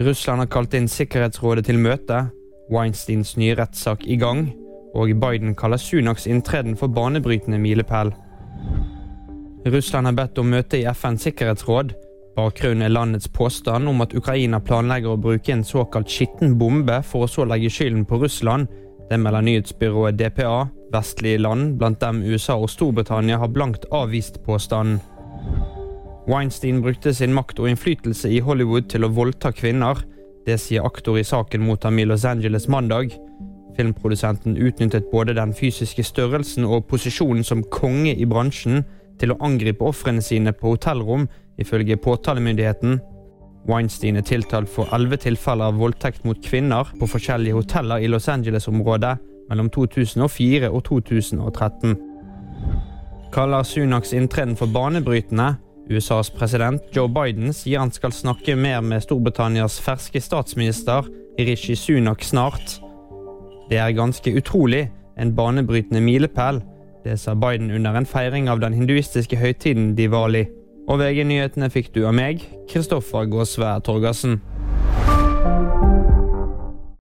Russland har kalt inn Sikkerhetsrådet til møte, Weinsteins nye rettssak i gang, og Biden kaller Sunaks inntreden for banebrytende milepæl. Russland har bedt om møte i FNs sikkerhetsråd. Bakgrunnen er landets påstand om at Ukraina planlegger å bruke en såkalt skitten bombe for å så legge skylden på Russland. Det melder nyhetsbyrået DPA. Vestlige land, blant dem USA og Storbritannia, har blankt avvist påstanden. Weinstein brukte sin makt og innflytelse i Hollywood til å voldta kvinner. Det sier aktor i saken mot ham i Los Angeles mandag. Filmprodusenten utnyttet både den fysiske størrelsen og posisjonen som konge i bransjen til å angripe ofrene sine på hotellrom, ifølge påtalemyndigheten. Weinstein er tiltalt for elleve tilfeller av voldtekt mot kvinner på forskjellige hoteller i Los Angeles-området mellom 2004 og 2013. Kaller Sunaks inntreden for banebrytende. USAs president Joe Biden sier han skal snakke mer med Storbritannias ferske statsminister Rishi Sunak snart. Det er ganske utrolig, en banebrytende milepæl. Det sa Biden under en feiring av den hinduistiske høytiden Diwali. Og VG-nyhetene fikk du av meg, Kristoffer Gåsvær Torgersen.